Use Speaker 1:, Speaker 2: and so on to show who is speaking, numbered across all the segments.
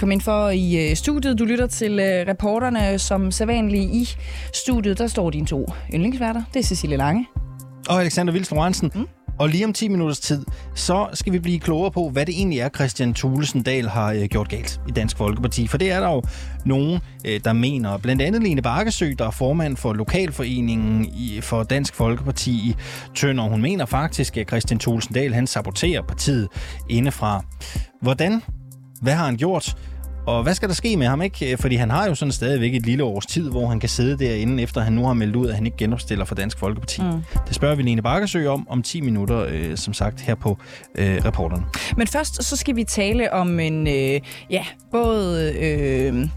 Speaker 1: Velkommen ind for i øh, studiet. Du lytter til øh, reporterne som sædvanligt i studiet. Der står dine to yndlingsværter. Det er Cecilie Lange.
Speaker 2: Og Alexander Vils Lorentzen. Mm. Og lige om 10 minutters tid, så skal vi blive klogere på, hvad det egentlig er, Christian Thulesen Dahl har øh, gjort galt i Dansk Folkeparti. For det er der jo nogen, øh, der mener. Blandt andet Lene Bakkesø, der er formand for Lokalforeningen i, for Dansk Folkeparti i Tønder. Hun mener faktisk, at Christian Thulesen Dahl han saboterer partiet indefra. Hvordan? Hvad har han gjort? Og hvad skal der ske med ham, ikke? Fordi han har jo sådan stadigvæk et lille års tid, hvor han kan sidde derinde, efter han nu har meldt ud, at han ikke genopstiller for Dansk Folkeparti. Mm. Det spørger vi Lene Bakkesø om om 10 minutter, øh, som sagt, her på øh, reporteren.
Speaker 1: Men først så skal vi tale om en, øh, ja, både... Øh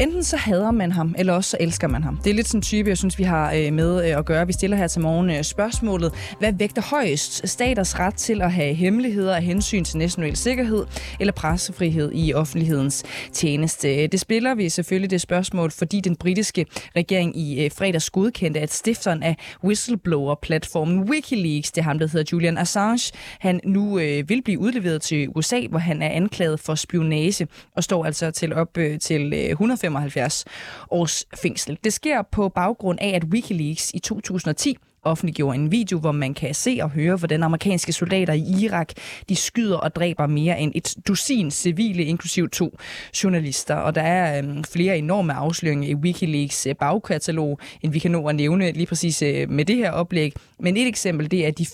Speaker 1: Enten så hader man ham, eller også så elsker man ham. Det er lidt sådan en type, jeg synes, vi har øh, med øh, at gøre. Vi stiller her til morgen øh, spørgsmålet. Hvad vægter højst? Staters ret til at have hemmeligheder af hensyn til national sikkerhed, eller pressefrihed i offentlighedens tjeneste? Det spiller vi selvfølgelig det spørgsmål, fordi den britiske regering i fredags godkendte, at stifteren af whistleblower-platformen Wikileaks, det er ham, der hedder Julian Assange, han nu vil blive udleveret til USA, hvor han er anklaget for spionage og står altså til op til 100 175 års fængsel. Det sker på baggrund af, at Wikileaks i 2010 offentliggjorde en video, hvor man kan se og høre, hvordan amerikanske soldater i Irak de skyder og dræber mere end et dusin civile, inklusiv to journalister. Og der er øhm, flere enorme afsløringer i Wikileaks øh, bagkatalog, end vi kan nå at nævne lige præcis øh, med det her oplæg. Men et eksempel, det er de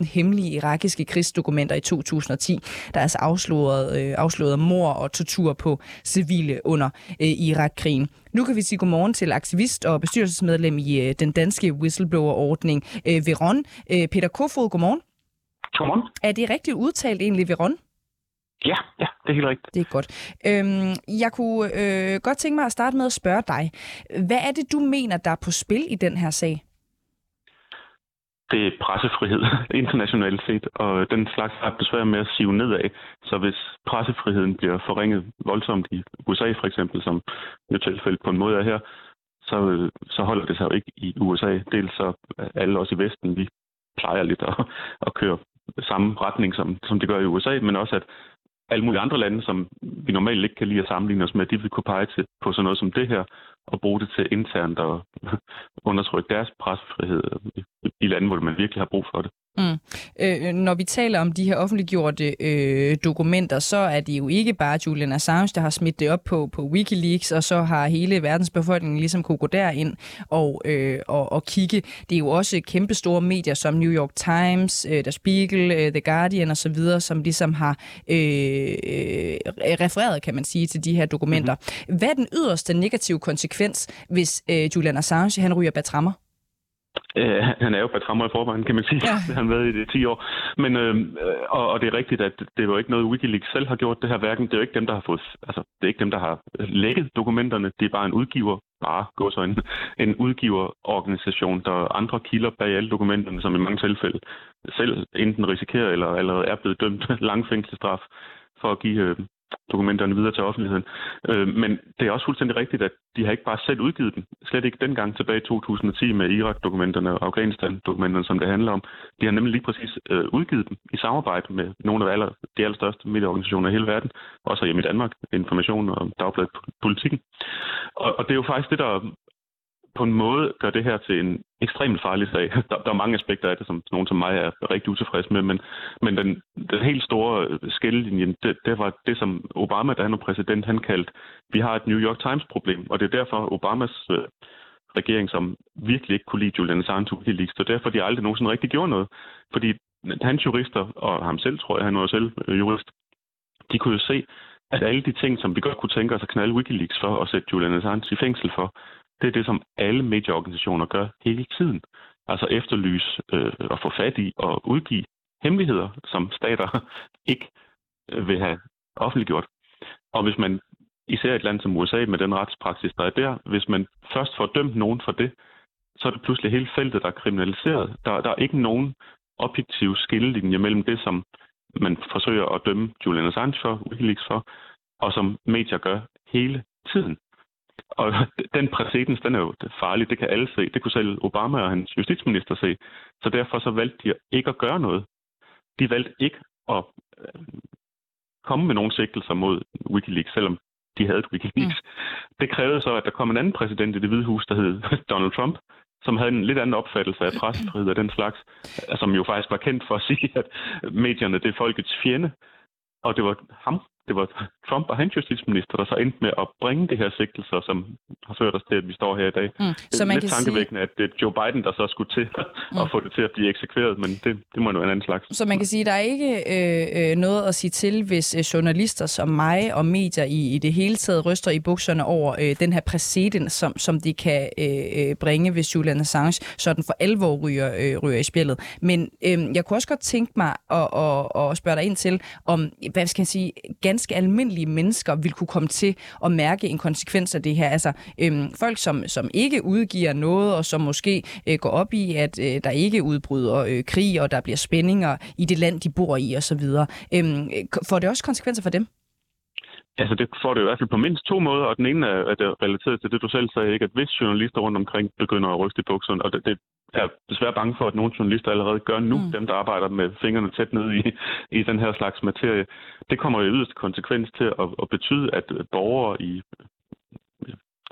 Speaker 1: 400.000 hemmelige irakiske krigsdokumenter i 2010, der er altså afsløret, øh, afsløret mor og tortur på civile under øh, Irak-krigen. Nu kan vi sige godmorgen til aktivist og bestyrelsesmedlem i øh, den danske whistleblower-ordning, øh, Veron. Øh, Peter Kofod, godmorgen.
Speaker 3: Godmorgen.
Speaker 1: Er det rigtigt udtalt egentlig, Veron?
Speaker 3: Ja, ja, det er helt rigtigt.
Speaker 1: Det er godt. Øhm, jeg kunne øh, godt tænke mig at starte med at spørge dig. Hvad er det, du mener, der er på spil i den her sag?
Speaker 3: Det er pressefrihed internationalt set, og den slags har besvær med at sive nedad. Så hvis pressefriheden bliver forringet voldsomt i USA for eksempel, som jo tilfældet på en måde er her, så, så holder det sig jo ikke i USA. Dels så alle os i Vesten, vi plejer lidt at, at køre samme retning, som, som det gør i USA, men også at alle mulige andre lande, som vi normalt ikke kan lide at sammenligne os med, de vil kunne pege til på sådan noget som det her, at bruge det til internt at undertrykke deres pressefrihed i lande, hvor man virkelig har brug for det.
Speaker 1: Mm. Øh, når vi taler om de her offentliggjorte øh, dokumenter, så er det jo ikke bare Julian Assange, der har smidt det op på, på Wikileaks, og så har hele verdens befolkning ligesom kunne gå derind og, øh, og, og kigge. Det er jo også kæmpe store medier som New York Times, øh, Der Spiegel, øh, The Guardian osv., som ligesom har øh, øh, refereret, kan man sige, til de her dokumenter. Mm-hmm. Hvad er den yderste negative konsekvens, hvis øh, Julian Assange han ryger bag trammer?
Speaker 3: Øh, han er jo patrammer i forvejen, kan man sige. Ja. Han har været i det 10 år. Men, øh, og, og det er rigtigt, at det er jo ikke noget, Wikileaks selv har gjort det her hverken. Det er jo ikke dem, der har fået, altså, det er ikke dem, der har lækket dokumenterne. Det er bare en udgiver, bare gå så en, en udgiverorganisation, der er andre kilder bag alle dokumenterne, som i mange tilfælde selv enten risikerer eller allerede er blevet dømt lang fængselsstraf for at give øh, dokumenterne videre til offentligheden. Øh, men det er også fuldstændig rigtigt, at de har ikke bare selv udgivet dem. Slet ikke dengang tilbage i 2010 med Irak-dokumenterne og Afghanistan-dokumenterne, som det handler om. De har nemlig lige præcis øh, udgivet dem i samarbejde med nogle af aller, de allerstørste medieorganisationer i hele verden, også hjemme i Danmark, Information og Dagbladet Politikken. Og, og det er jo faktisk det, der på en måde gør det her til en ekstremt farlig sag. Der, der er mange aspekter af det, som nogen som mig er rigtig utilfreds med, men, men den, den helt store skillelinje, det, det var det, som Obama, da han var præsident, han kaldte, vi har et New York Times-problem, og det er derfor Obamas øh, regering, som virkelig ikke kunne lide Julian Assange Wikileaks, så derfor de aldrig nogensinde rigtig gjorde noget. Fordi hans jurister, og ham selv tror jeg, han var selv øh, jurist, de kunne jo se, at alle de ting, som vi godt kunne tænke os at knalde Wikileaks for og sætte Julian Assange i fængsel for, det er det, som alle medieorganisationer gør hele tiden. Altså efterlyse øh, og få fat i og udgive hemmeligheder, som stater ikke øh, vil have offentliggjort. Og hvis man, især et land som USA med den retspraksis, der er der, hvis man først får dømt nogen for det, så er det pludselig hele feltet, der er kriminaliseret. Der, der er ikke nogen objektiv skillelinje mellem det, som man forsøger at dømme Julian Assange for, Wikileaks for, og som medier gør hele tiden. Og den præcedens, den er jo farlig, det kan alle se. Det kunne selv Obama og hans justitsminister se. Så derfor så valgte de ikke at gøre noget. De valgte ikke at øh, komme med nogle sigtelser mod Wikileaks, selvom de havde et Wikileaks. Mm. Det krævede så, at der kom en anden præsident i det hvide hus, der hed Donald Trump, som havde en lidt anden opfattelse af pressefrihed og den slags, som jo faktisk var kendt for at sige, at medierne det er folkets fjende. Og det var ham, det var Trump og hans justitsminister, der så endte med at bringe det her sigtelser, som har ført os til, at vi står her i dag. Mm. Så man det er lidt tankevækkende, sige... at det er Joe Biden, der så skulle til mm. at få det til at blive eksekveret, men det, det må jo en anden slags.
Speaker 1: Så man kan sige, at der er ikke øh, øh, noget at sige til, hvis øh, journalister som mig og medier i, i det hele taget ryster i bukserne over øh, den her præcedens, som, som de kan øh, øh, bringe, hvis Julian Assange sådan for alvor ryger, øh, ryger i spillet. Men øh, jeg kunne også godt tænke mig at, at, at spørge dig ind til, om, hvad skal jeg sige, ganske almindelige mennesker vil kunne komme til at mærke en konsekvens af det her. Altså øhm, folk, som, som ikke udgiver noget, og som måske øh, går op i, at øh, der ikke udbryder øh, krig, og der bliver spændinger i det land, de bor i osv. Øhm, får det også konsekvenser for dem?
Speaker 3: Altså, det får det i hvert fald på mindst to måder, og den ene er, at det er relateret til det, du selv sagde, ikke? at hvis journalister rundt omkring begynder at ryste i bukserne, og det, det er desværre bange for, at nogle journalister allerede gør nu, mm. dem der arbejder med fingrene tæt ned i, i den her slags materie, det kommer i yderste konsekvens til at, at betyde, at borgere i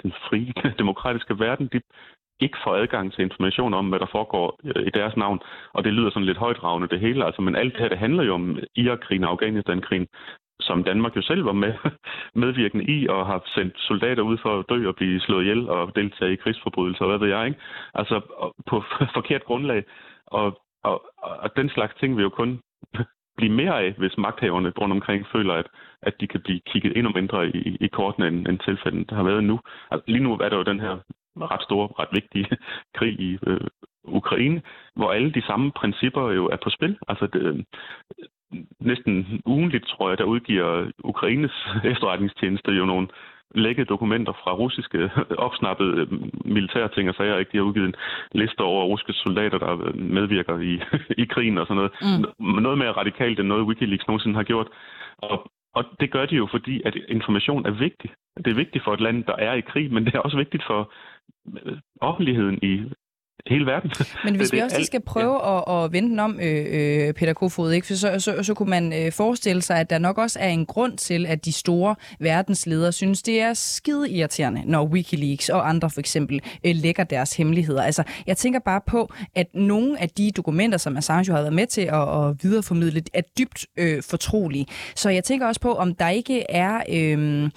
Speaker 3: den frie, demokratiske verden, de ikke får adgang til information om, hvad der foregår i deres navn. Og det lyder sådan lidt højdragende det hele. Altså, men alt det her, det handler jo om Irak-krigen og Afghanistan-krigen, som Danmark jo selv var med, medvirkende i, og har sendt soldater ud for at dø og blive slået ihjel og deltage i krigsforbrydelser, hvad ved jeg, ikke? Altså på forkert grundlag. Og, og, og den slags ting vil jo kun blive mere af, hvis magthaverne rundt omkring føler, at, at de kan blive kigget endnu mindre i, i kortene, end, end tilfældet har været nu. Altså, lige nu er der jo den her ret store, ret vigtige krig i øh, Ukraine, hvor alle de samme principper jo er på spil. Altså, det, næsten ugenligt, tror jeg, der udgiver Ukraines efterretningstjeneste jo nogle lækkede dokumenter fra russiske opsnappede militære ting og sager. Ikke? De har udgivet en liste over russiske soldater, der medvirker i, i krigen og sådan noget. Mm. Noget mere radikalt end noget Wikileaks nogensinde har gjort. Og, og det gør de jo, fordi at information er vigtig. Det er vigtigt for et land, der er i krig, men det er også vigtigt for offentligheden i hele verden.
Speaker 1: Men hvis vi også alt, skal prøve ja. at, at vende den om, øh, øh, Peter Kofod, ikke? For så, så, så kunne man øh, forestille sig, at der nok også er en grund til, at de store verdensledere synes, det er skide irriterende, når Wikileaks og andre for eksempel øh, lægger deres hemmeligheder. Altså, jeg tænker bare på, at nogle af de dokumenter, som Assange har været med til at, at videreformidle, er dybt øh, fortrolige. Så jeg tænker også på, om der ikke er øh, en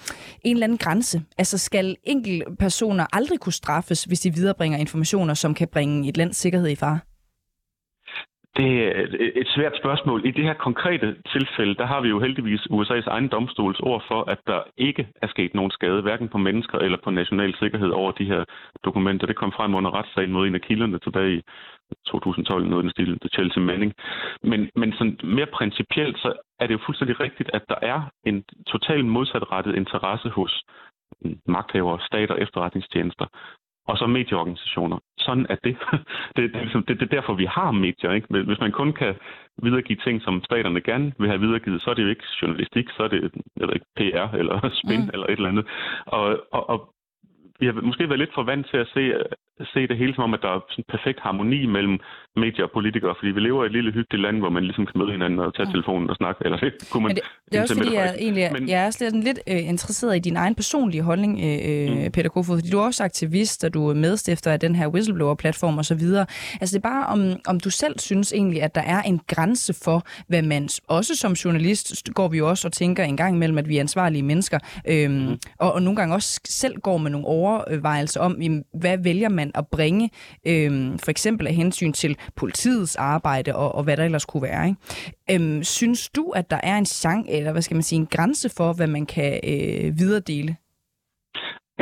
Speaker 1: eller anden grænse. Altså, skal enkelte personer aldrig kunne straffes, hvis de viderebringer informationer, som kan bringe et lands sikkerhed i fare?
Speaker 3: Det er et svært spørgsmål. I det her konkrete tilfælde, der har vi jo heldigvis USA's egen domstols ord for, at der ikke er sket nogen skade, hverken på mennesker eller på national sikkerhed over de her dokumenter. Det kom frem under retssagen mod en af kilderne tilbage i 2012, noget den stil, til Chelsea Manning. Men, men sådan mere principielt, så er det jo fuldstændig rigtigt, at der er en totalt modsatrettet interesse hos magthavere, stater og efterretningstjenester og så medieorganisationer. Sådan er det. Det, det, det, det, det er derfor, vi har medier. Ikke? Hvis man kun kan videregive ting, som staterne gerne vil have videregivet, så er det jo ikke journalistik, så er det jeg ved ikke, PR eller spin mm. eller et eller andet. Og, og, og vi har måske været lidt for vant til at se, se det hele som om, at der er sådan perfekt harmoni mellem medier og politikere, fordi vi lever i et lille hyggeligt land, hvor man ligesom kan møde hinanden og tage ja. telefonen og snakke, eller det kunne man... Men
Speaker 1: det, det er også fordi, jeg, egentlig, Men... jeg er slet lidt øh, interesseret i din egen personlige holdning, øh, mm. Peter Kofod, fordi du er også aktivist, og du er medstifter af den her whistleblower-platform og så videre. Altså det er bare, om, om du selv synes egentlig, at der er en grænse for, hvad man også som journalist går vi jo også og tænker en gang imellem, at vi er ansvarlige mennesker, øh, mm. og, og nogle gange også selv går med nogle overvejelser om, jamen, hvad vælger man at bringe, øh, for eksempel af hensyn til politiets arbejde og, og hvad der ellers kunne være. Ikke? Øh, synes du, at der er en chance, eller hvad skal man sige, en grænse for, hvad man kan øh, videredele?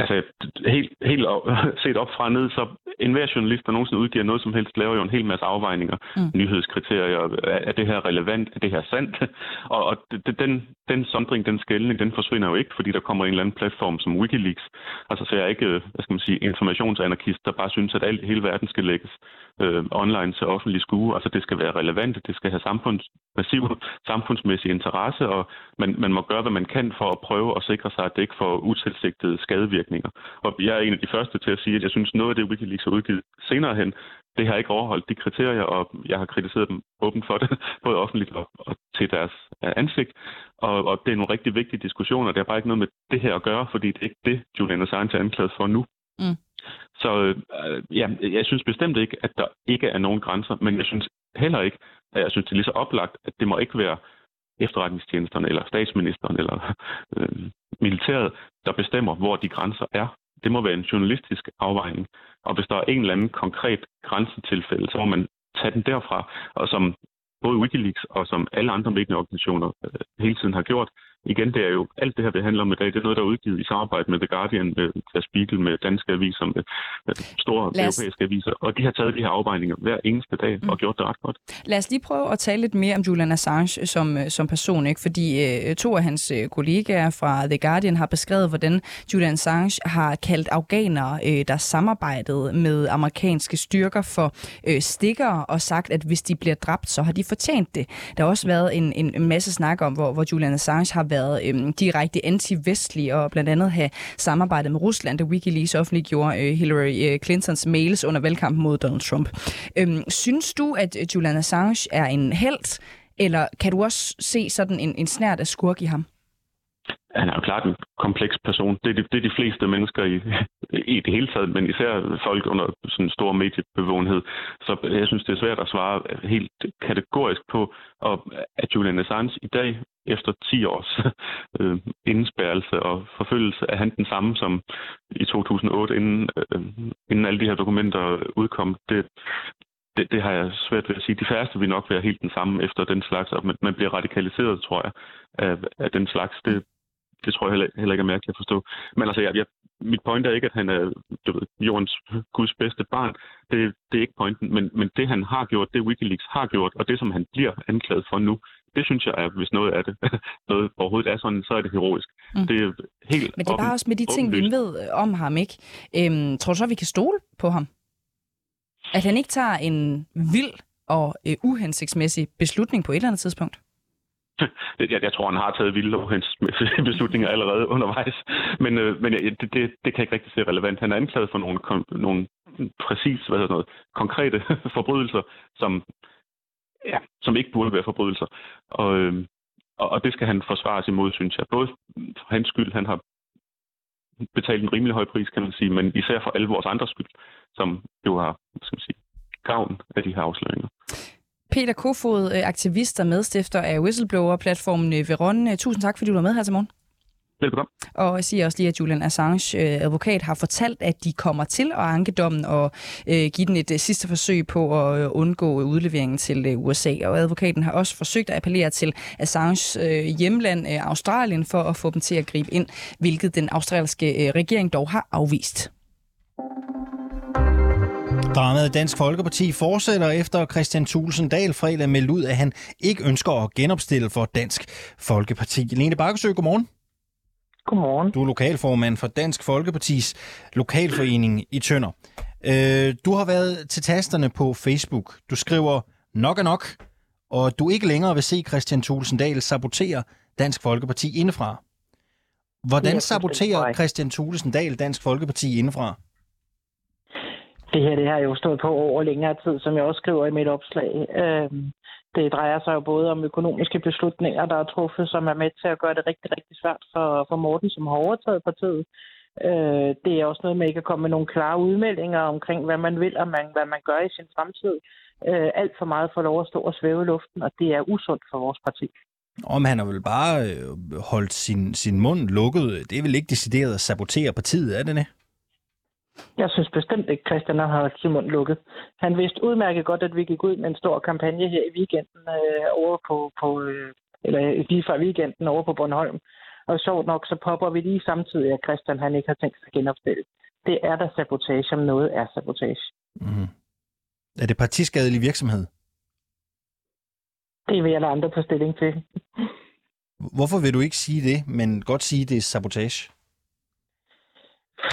Speaker 3: Altså, helt, helt set op fra ned, så enhver journalist, der nogensinde udgiver noget som helst, laver jo en hel masse afvejninger, mm. nyhedskriterier, er det her relevant, er det her sandt? Og, og den, den sondring, den skældning, den forsvinder jo ikke, fordi der kommer en eller anden platform som Wikileaks. Altså, så jeg er ikke, hvad skal man sige, informationsanarkist, der bare synes, at alt, hele verden skal lægges øh, online til offentlig skue. Altså, det skal være relevant, det skal have samfunds, massiv samfundsmæssig interesse, og man, man må gøre, hvad man kan for at prøve at sikre sig, at det ikke får utilsigtede skadevirkninger. Og jeg er en af de første til at sige, at jeg synes, noget af det, Wikileaks har udgivet senere hen, det har ikke overholdt de kriterier, og jeg har kritiseret dem åbent for det, både offentligt og, og til deres ansigt. Og, og det er nogle rigtig vigtige diskussioner. Det har bare ikke noget med det her at gøre, fordi det er ikke det, Julian Assange er anklaget for nu. Mm. Så øh, ja, jeg synes bestemt ikke, at der ikke er nogen grænser, men jeg synes heller ikke, at jeg synes, det er lige så oplagt, at det må ikke være efterretningstjenesterne eller statsministeren eller øh, militæret, der bestemmer, hvor de grænser er. Det må være en journalistisk afvejning. Og hvis der er en eller anden konkret grænsetilfælde, så må man tage den derfra. Og som både Wikileaks og som alle andre medieorganisationer øh, hele tiden har gjort, igen, det er jo alt det her, det handler om i dag. Det er noget, der er udgivet i samarbejde med The Guardian, med Der Spiegel, med danske aviser, med, store os... europæiske aviser. Og de har taget de her afvejninger hver eneste dag mm. og gjort det ret godt.
Speaker 1: Lad os lige prøve at tale lidt mere om Julian Assange som, øh, som person, ikke? fordi øh, to af hans øh, kollegaer fra The Guardian har beskrevet, hvordan Julian Assange har kaldt afghanere, øh, der samarbejdede med amerikanske styrker for øh, stikker og sagt, at hvis de bliver dræbt, så har de fortjent det. Der har også været en, en masse snak om, hvor, hvor Julian Assange har været øhm, direkte anti-vestlige og blandt andet have samarbejdet med Rusland, da Wikileaks offentliggjorde øh, Hillary øh, Clintons mails under valgkampen mod Donald Trump. Øhm, synes du, at øh, Julian Assange er en held, eller kan du også se sådan en, en snært af skurk i ham?
Speaker 3: Han er jo klart en kompleks person. Det er de, det er de fleste mennesker i, i det hele taget, men især folk under sådan en stor mediebevågenhed. Så jeg synes, det er svært at svare helt kategorisk på, og at Julian Assange i dag, efter 10 års øh, indspærrelse og forfølgelse, er han den samme som i 2008, inden, øh, inden alle de her dokumenter udkom. Det, det, det har jeg svært ved at sige. De færreste vil nok være helt den samme efter den slags, og man bliver radikaliseret, tror jeg, af, af den slags. Det, det tror jeg heller, heller ikke er mærkeligt at forstå. Men altså, jeg, jeg, mit point er ikke, at han er du ved, jordens Guds bedste barn. Det, det er ikke pointen. Men, men det, han har gjort, det Wikileaks har gjort, og det, som han bliver anklaget for nu, det synes jeg er, hvis noget af det noget overhovedet er sådan, så er det heroisk.
Speaker 1: Mm. Det er helt Men det er bare også med de ting, vi ved om ham, ikke? Øhm, tror du så, vi kan stole på ham? At han ikke tager en vild og øh, uhensigtsmæssig beslutning på et eller andet tidspunkt?
Speaker 3: jeg, jeg tror, han har taget vilde uhensigtsmæssige beslutninger allerede undervejs. Men, øh, men øh, det, det, det kan ikke rigtig se relevant. Han er anklaget for nogle, nogle præcis hvad noget, konkrete forbrydelser, som, ja, som ikke burde være forbrydelser. Og, øh, og, og det skal han forsvares imod, synes jeg. Både for hans skyld, han har betalt en rimelig høj pris, kan man sige, men især for alle vores andre skyld, som jo har skal man sige, gavn af de her afsløringer.
Speaker 1: Peter Kofod, øh, aktivist og medstifter af whistleblower-platformen øh, Veron. Øh, tusind tak, fordi du var med her til morgen.
Speaker 3: Velbekomme.
Speaker 1: Og jeg siger også lige, at Julian Assange, advokat, har fortalt, at de kommer til at anke dommen og øh, give den et sidste forsøg på at undgå udleveringen til USA. Og advokaten har også forsøgt at appellere til Assange øh, hjemland øh, Australien for at få dem til at gribe ind, hvilket den australske øh, regering dog har afvist.
Speaker 2: Dramaet Dansk Folkeparti fortsætter efter Christian Thulesen Dahl fredag meldte ud, at han ikke ønsker at genopstille for Dansk Folkeparti. Lene Bakkesø, godmorgen.
Speaker 4: Godmorgen.
Speaker 2: Du er lokalformand for Dansk Folkepartis lokalforening i Tønder. Øh, du har været til tasterne på Facebook. Du skriver nok er nok, og du ikke længere vil se Christian Thulesen Dahl sabotere Dansk Folkeparti indefra. Hvordan saboterer Christian Thulesen Dahl Dansk Folkeparti indefra?
Speaker 4: Det her det har jo stået på over længere tid, som jeg også skriver i mit opslag. Øhm, det drejer sig jo både om økonomiske beslutninger, der er truffet, som er med til at gøre det rigtig, rigtig svært for, for Morten, som har overtaget partiet. Øh, det er også noget med ikke at komme med nogle klare udmeldinger omkring, hvad man vil og man, hvad man gør i sin fremtid. Øh, alt for meget får lov at stå og svæve i luften, og det er usundt for vores parti.
Speaker 2: Om han har vel bare øh, holdt sin, sin mund lukket. Det er vel ikke decideret at sabotere partiet, er det det?
Speaker 4: Jeg synes bestemt ikke, Christian har holdt sin mund lukket. Han vidste udmærket godt, at vi gik ud med en stor kampagne her i weekenden øh, over på, på øh, eller lige fra weekenden over på Bornholm. Og sjovt nok, så popper vi lige samtidig, at Christian han ikke har tænkt sig at genopstille. Det er der sabotage, om noget er sabotage.
Speaker 2: Mm. Er det partiskadelig virksomhed?
Speaker 4: Det vil jeg lade andre på stilling til.
Speaker 2: Hvorfor vil du ikke sige det, men godt sige, det er sabotage?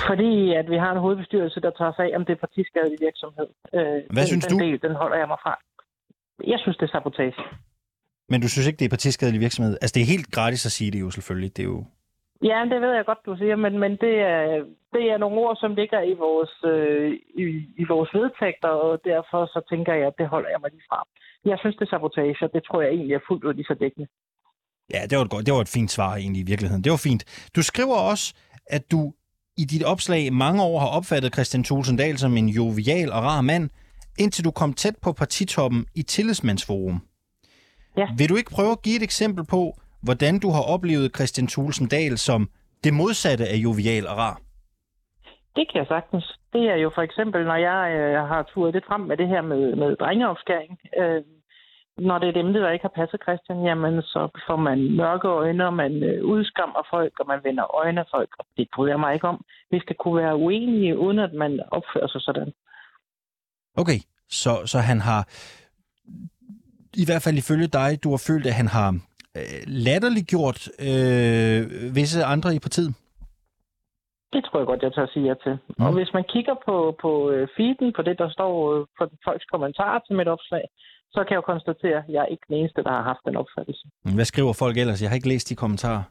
Speaker 4: Fordi at vi har en hovedbestyrelse, der tager sig af, om det er partiskadelig virksomhed.
Speaker 2: Øh, Hvad
Speaker 4: den,
Speaker 2: synes
Speaker 4: den
Speaker 2: du?
Speaker 4: Del, den holder jeg mig fra. Jeg synes, det er sabotage.
Speaker 2: Men du synes ikke, det er partiskadelig virksomhed? Altså, det er helt gratis at sige det jo selvfølgelig. Det er jo...
Speaker 4: Ja, det ved jeg godt, du siger, men, men det, er, det er nogle ord, som ligger i vores, øh, i, i vores vedtægter, og derfor så tænker jeg, at det holder jeg mig lige fra. Jeg synes, det er sabotage, og det tror jeg egentlig er fuldt ud lige så dækkende.
Speaker 2: Ja, det var, et godt, det var et fint svar egentlig i virkeligheden. Det var fint. Du skriver også, at du i dit opslag mange år har opfattet Christian Tulsendal som en jovial og rar mand, indtil du kom tæt på partitoppen i Tillidsmandsforum.
Speaker 4: Ja.
Speaker 2: Vil du ikke prøve at give et eksempel på, hvordan du har oplevet Christian Tulsendal som det modsatte af jovial og rar?
Speaker 4: Det kan jeg sagtens. Det er jo for eksempel, når jeg øh, har turet lidt frem med det her med, med drengeopskæring. Øh, når det er dem, der ikke har passet Christian, jamen så får man mørke øjne, og man øh, udskammer folk, og man vender øjne af folk, og det bryder jeg mig ikke om. Vi skal kunne være uenige, uden at man opfører sig sådan.
Speaker 2: Okay, så, så han har, i hvert fald ifølge dig, du har følt, at han har øh, latterliggjort øh, visse andre i partiet?
Speaker 4: Det tror jeg godt, jeg tør sige ja til. Mm. Og hvis man kigger på, på øh, feeden, på det, der står på folks kommentarer til mit opslag, så kan jeg jo konstatere, at jeg er ikke den eneste, der har haft den opfattelse.
Speaker 2: Hvad skriver folk ellers? Jeg har ikke læst de kommentarer.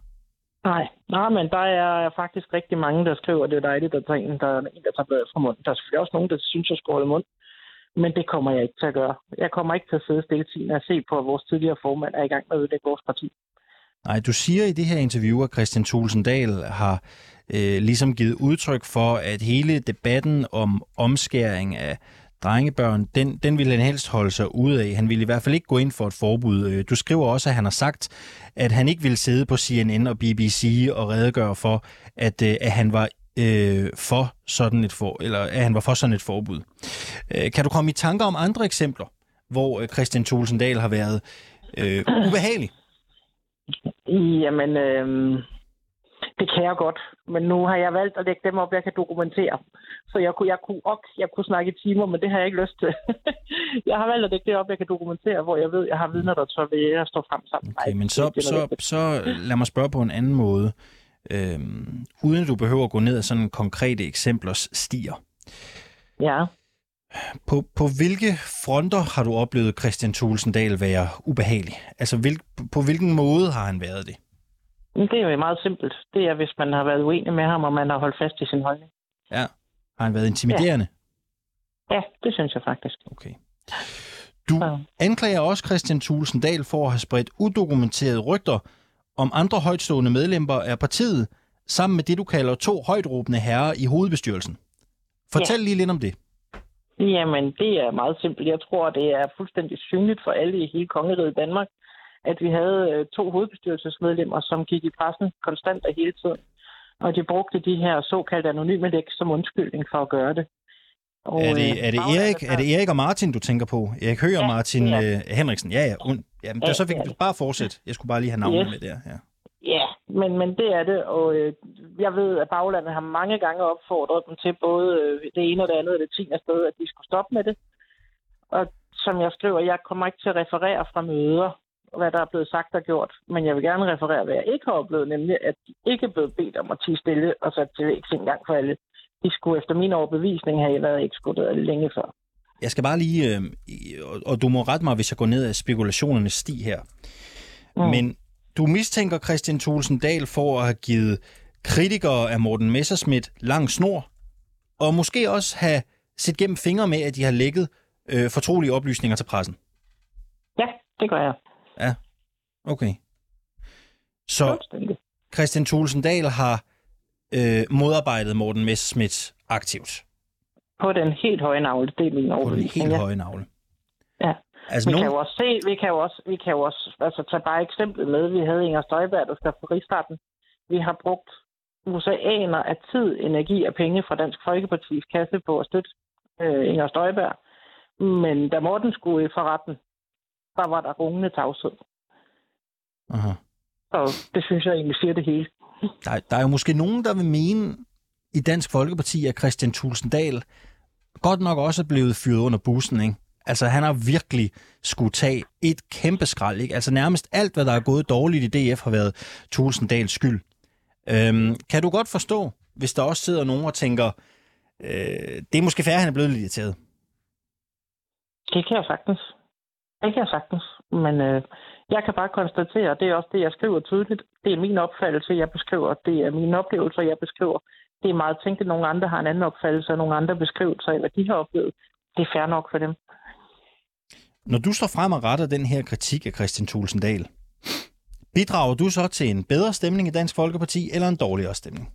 Speaker 4: Nej, nej, men der er faktisk rigtig mange, der skriver, at det er dejligt, at der er en, der, er en, der tager bladet fra munden. Der er selvfølgelig også nogen, der synes, jeg skåret mund. Men det kommer jeg ikke til at gøre. Jeg kommer ikke til at sidde stille tiden og se på, at vores tidligere formand er i gang med at ødelægge vores parti.
Speaker 2: Nej, du siger i det her interview, at Christian Tulsendal har øh, ligesom givet udtryk for, at hele debatten om omskæring af drengebørn, den, den ville han helst holde sig ud af. Han ville i hvert fald ikke gå ind for et forbud. Øh, du skriver også, at han har sagt, at han ikke ville sidde på CNN og BBC og redegøre for, at, øh, at han var øh, for sådan et for, eller at han var for sådan et forbud. Øh, kan du komme i tanker om andre eksempler, hvor øh, Christian Tulsendal har været øh, ubehagelig?
Speaker 4: Jamen, øh, det kan jeg godt, men nu har jeg valgt at lægge dem op, jeg kan dokumentere. Så jeg kunne, jeg kunne, ok, jeg kunne snakke i timer, men det har jeg ikke lyst til. jeg har valgt at lægge det op, jeg kan dokumentere, hvor jeg ved, jeg har vidner, der tør ved at stå frem sammen.
Speaker 2: Okay, men så, så, så lad mig spørge på en anden måde. Øhm, uden at du behøver at gå ned ad sådan konkrete eksemplers stier.
Speaker 4: Ja.
Speaker 2: På, på hvilke fronter har du oplevet Christian Tulsendal være ubehagelig? Altså, hvil, på hvilken måde har han været det?
Speaker 4: Det er jo meget simpelt. Det er, hvis man har været uenig med ham, og man har holdt fast i sin holdning.
Speaker 2: Ja. Har han været intimiderende?
Speaker 4: Ja, ja det synes jeg faktisk.
Speaker 2: Okay. Du ja. anklager også Christian Tulsendal for at have spredt udokumenterede rygter om andre højtstående medlemmer af partiet, sammen med det, du kalder to højtråbende herrer i hovedbestyrelsen. Fortæl ja. lige lidt om det.
Speaker 4: Jamen, det er meget simpelt. Jeg tror, det er fuldstændig synligt for alle i hele kongeriget Danmark, at vi havde øh, to hovedbestyrelsesmedlemmer, som gik i pressen konstant og hele tiden. Og de brugte de her såkaldte anonyme læg som undskyldning for at gøre det.
Speaker 2: Og, er, det, øh, er, det Erik, er det Erik og Martin, du tænker på? Erik Høgh og ja, Martin ja. Øh, Henriksen? Ja, ja. Un, ja men ja, så fik ja. bare fortsæt. Jeg skulle bare lige have navnet yes. med der. Ja.
Speaker 4: Ja, men, men det er det, og øh, jeg ved, at baglandet har mange gange opfordret dem til både øh, det ene og det andet og det tiende sted, at de skulle stoppe med det. Og som jeg skriver, jeg kommer ikke til at referere fra møder, hvad der er blevet sagt og gjort, men jeg vil gerne referere, hvad jeg ikke har oplevet, nemlig at de ikke er blevet bedt om at tige stille og sat til væk en gang for alle. De skulle efter min overbevisning have været ekskluderet længe før.
Speaker 2: Jeg skal bare lige, øh, og du må rette mig, hvis jeg går ned af spekulationernes sti her. Mm. Men du mistænker Christian Thulsen Dahl for at have givet kritikere af Morten Messerschmidt lang snor, og måske også have set gennem fingre med, at de har lægget øh, fortrolige oplysninger til pressen.
Speaker 4: Ja, det gør jeg.
Speaker 2: Ja, okay. Så Christian Thulsen Dahl har øh, modarbejdet Morten Messerschmidt aktivt?
Speaker 4: På den helt høje navle, det er min overbevisning.
Speaker 2: På den helt høje navle.
Speaker 4: Ja. Altså, vi, nogen... kan jo også se, vi kan jo også, vi kan jo også altså, tage bare eksemplet med, vi havde Inger Støjberg, der skal på rigsretten. Vi har brugt oceaner af tid, energi og penge fra Dansk Folkeparti's kasse på at støtte øh, Inger Støjberg. Men da Morten skulle for retten, der var der rungende tavshed.
Speaker 2: Aha.
Speaker 4: Så det synes jeg egentlig siger det hele.
Speaker 2: Der, der er jo måske nogen, der vil mene i Dansk Folkeparti, at Christian Tulsendal godt nok også er blevet fyret under bussen, ikke? Altså, han har virkelig skulle tage et kæmpe skrald, ikke? Altså, nærmest alt, hvad der er gået dårligt i DF, har været Tulsendals skyld. Øhm, kan du godt forstå, hvis der også sidder nogen og tænker, øh, det er måske færre, han er blevet lidt irriteret?
Speaker 4: Det kan jeg sagtens. Det kan jeg sagtens. Men øh, jeg kan bare konstatere, og det er også det, jeg skriver tydeligt. Det er min opfattelse, jeg beskriver. Det er mine oplevelser, jeg beskriver. Det er meget tænkt, at nogle andre har en anden opfattelse, og nogle andre beskrivelser, eller de har oplevet. Det er fair nok for dem.
Speaker 2: Når du står frem og retter den her kritik af Christian Tulsendal, Bidrager du så til en bedre stemning i Dansk Folkeparti, eller en dårligere stemning?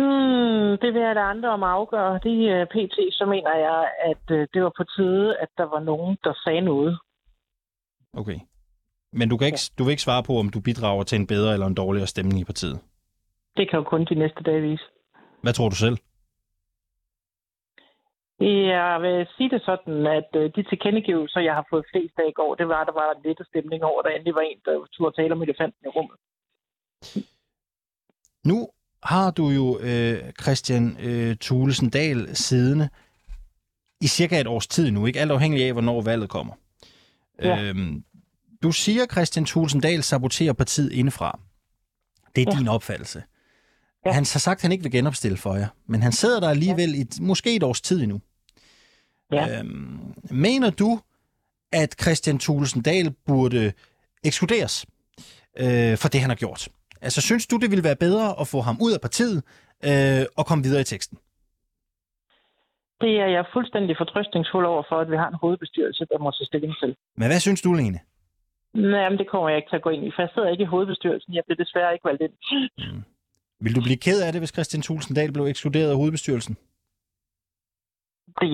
Speaker 4: Mm, det vil jeg da andre om at afgøre. Det uh, pt. så mener jeg, at uh, det var på tide, at der var nogen, der sagde noget.
Speaker 2: Okay. Men du, kan ikke, du vil ikke svare på, om du bidrager til en bedre eller en dårligere stemning i partiet?
Speaker 4: Det kan jo kun de næste dage vise.
Speaker 2: Hvad tror du selv?
Speaker 4: Jeg vil sige det sådan, at øh, de tilkendegivelser, jeg har fået flest af i går, det var, at der var en lette stemning over, der endelig var en, der turde tale om elefanten i rummet.
Speaker 2: Nu har du jo øh, Christian øh, Thulesen Dahl siddende i cirka et års tid nu, ikke alt afhængig af, hvornår valget kommer. Ja. Øhm, du siger, Christian Thulesen Dahl saboterer partiet indefra. Det er ja. din opfattelse. Ja. Han har sagt, at han ikke vil genopstille for jer, men han sidder der alligevel i måske et års tid endnu. Ja. Øhm, mener du, at Christian Thulesen Dahl burde ekskluderes øh, for det, han har gjort? Altså, synes du, det ville være bedre at få ham ud af partiet øh, og komme videre i teksten?
Speaker 4: Det er jeg fuldstændig fortrøstningsfuld over for, at vi har en hovedbestyrelse, der må tage stilling til.
Speaker 2: Men hvad synes du, Lene?
Speaker 4: Nej, men det kommer jeg ikke til at gå ind i, for jeg sidder ikke i hovedbestyrelsen. Jeg bliver desværre ikke valgt ind. Mm.
Speaker 2: Vil du blive ked af det, hvis Christian Thulsen Dahl blev ekskluderet af hovedbestyrelsen?
Speaker 4: Det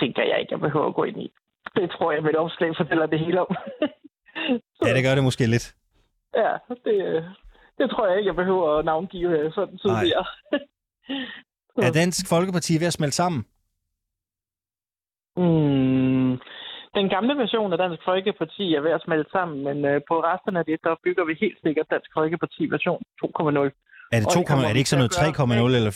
Speaker 4: tænker jeg ikke, jeg behøver at gå ind i. Det tror jeg, mit opslag fortæller det hele om.
Speaker 2: ja, det gør det måske lidt.
Speaker 4: Ja, det, det tror jeg ikke, jeg behøver at navngive sådan tidligere.
Speaker 2: er Dansk Folkeparti ved at smelte sammen?
Speaker 4: Mm, den gamle version af Dansk Folkeparti er ved at smelte sammen, men øh, på resten af det, der bygger vi helt sikkert Dansk Folkeparti version 2.0.
Speaker 2: Er det 2, det er det ikke sådan noget 3,0 eller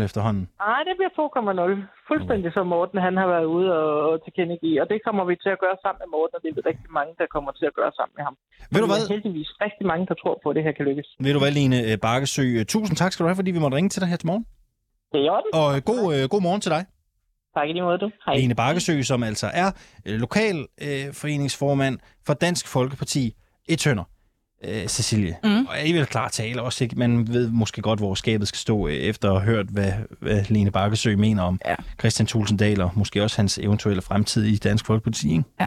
Speaker 2: 4,0 efterhånden?
Speaker 4: Nej, det bliver 2,0. Fuldstændig som Morten han har været ude og, og tilkendegive. Og det kommer vi til at gøre sammen med Morten, og det er rigtig mange, der kommer til at gøre sammen med ham.
Speaker 2: Ved du hvad?
Speaker 4: Der er heldigvis rigtig mange, der tror på, at det her kan lykkes.
Speaker 2: Ved du hvad, Line øh, Bakkesø? Øh, tusind tak skal du have, fordi vi måtte ringe til dig her til morgen.
Speaker 4: Det er orden.
Speaker 2: Og øh, god, øh, god morgen til dig.
Speaker 4: Tak i lige måde, du. Hej.
Speaker 2: Line Bakkesø, som altså er lokal øh, foreningsformand for Dansk Folkeparti i Tønder øh, Cecilie. Mm. Og vil klart tale også, ikke? Man ved måske godt, hvor skabet skal stå, øh, efter at have hørt, hvad, hvad Lene Bakkesø mener om ja. Christian Tulsendal, og måske også hans eventuelle fremtid i Dansk Folkeparti. Ikke? Ja.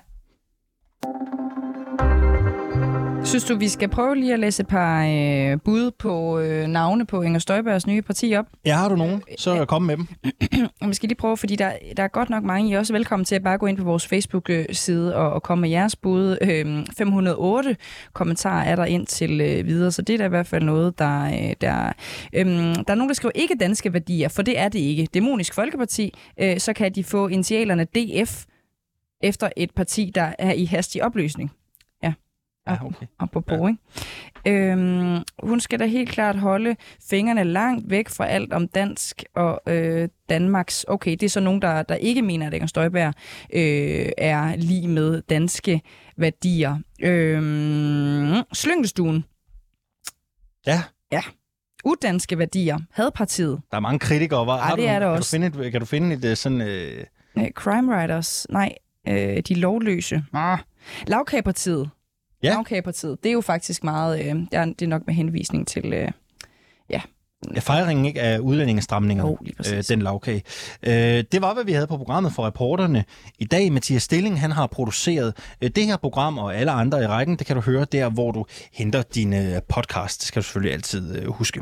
Speaker 1: Synes du, vi skal prøve lige at læse et par øh, bud på øh, navne på Inger Støjbergs nye parti op?
Speaker 2: Ja, har du nogen? Så er kom med dem.
Speaker 1: vi skal lige prøve, fordi der, der er godt nok mange. I er også velkommen til at bare gå ind på vores Facebook-side og, og komme med jeres bud. Øh, 508 kommentarer er der ind til øh, videre, så det er da i hvert fald noget, der... Øh, der, øh, der er nogen, der skriver ikke danske værdier, for det er det ikke. Demonisk Folkeparti, øh, så kan de få initialerne DF efter et parti, der er i hastig opløsning. Ja, okay. Apropos, ja. ikke? Øhm, hun skal da helt klart holde fingrene langt væk fra alt om dansk og øh, Danmarks. Okay, det er så nogen, der, der ikke mener, at Inger Støjberg øh, er lige med danske værdier. Øhm, Slyngelstuen.
Speaker 2: Ja.
Speaker 1: Ja. Udanske værdier. Hadpartiet.
Speaker 2: Der er mange kritikere. Var,
Speaker 1: ja, det er der også.
Speaker 2: Kan du finde et, kan du finde et øh, sådan... Øh...
Speaker 1: Crime Writers. Nej, øh, de lovløse. Ah. Lavkagerpartiet. Ja. Lavkagepartiet. Det er jo faktisk meget, øh, det er nok med henvisning til, øh, ja,
Speaker 2: Ja, fejringen ikke af udlændingestramninger, oh, øh, den lavkage. Øh, det var, hvad vi havde på programmet for reporterne i dag. Mathias Stilling, han har produceret øh, det her program og alle andre i rækken. Det kan du høre der, hvor du henter dine podcast. Det skal du selvfølgelig altid øh, huske.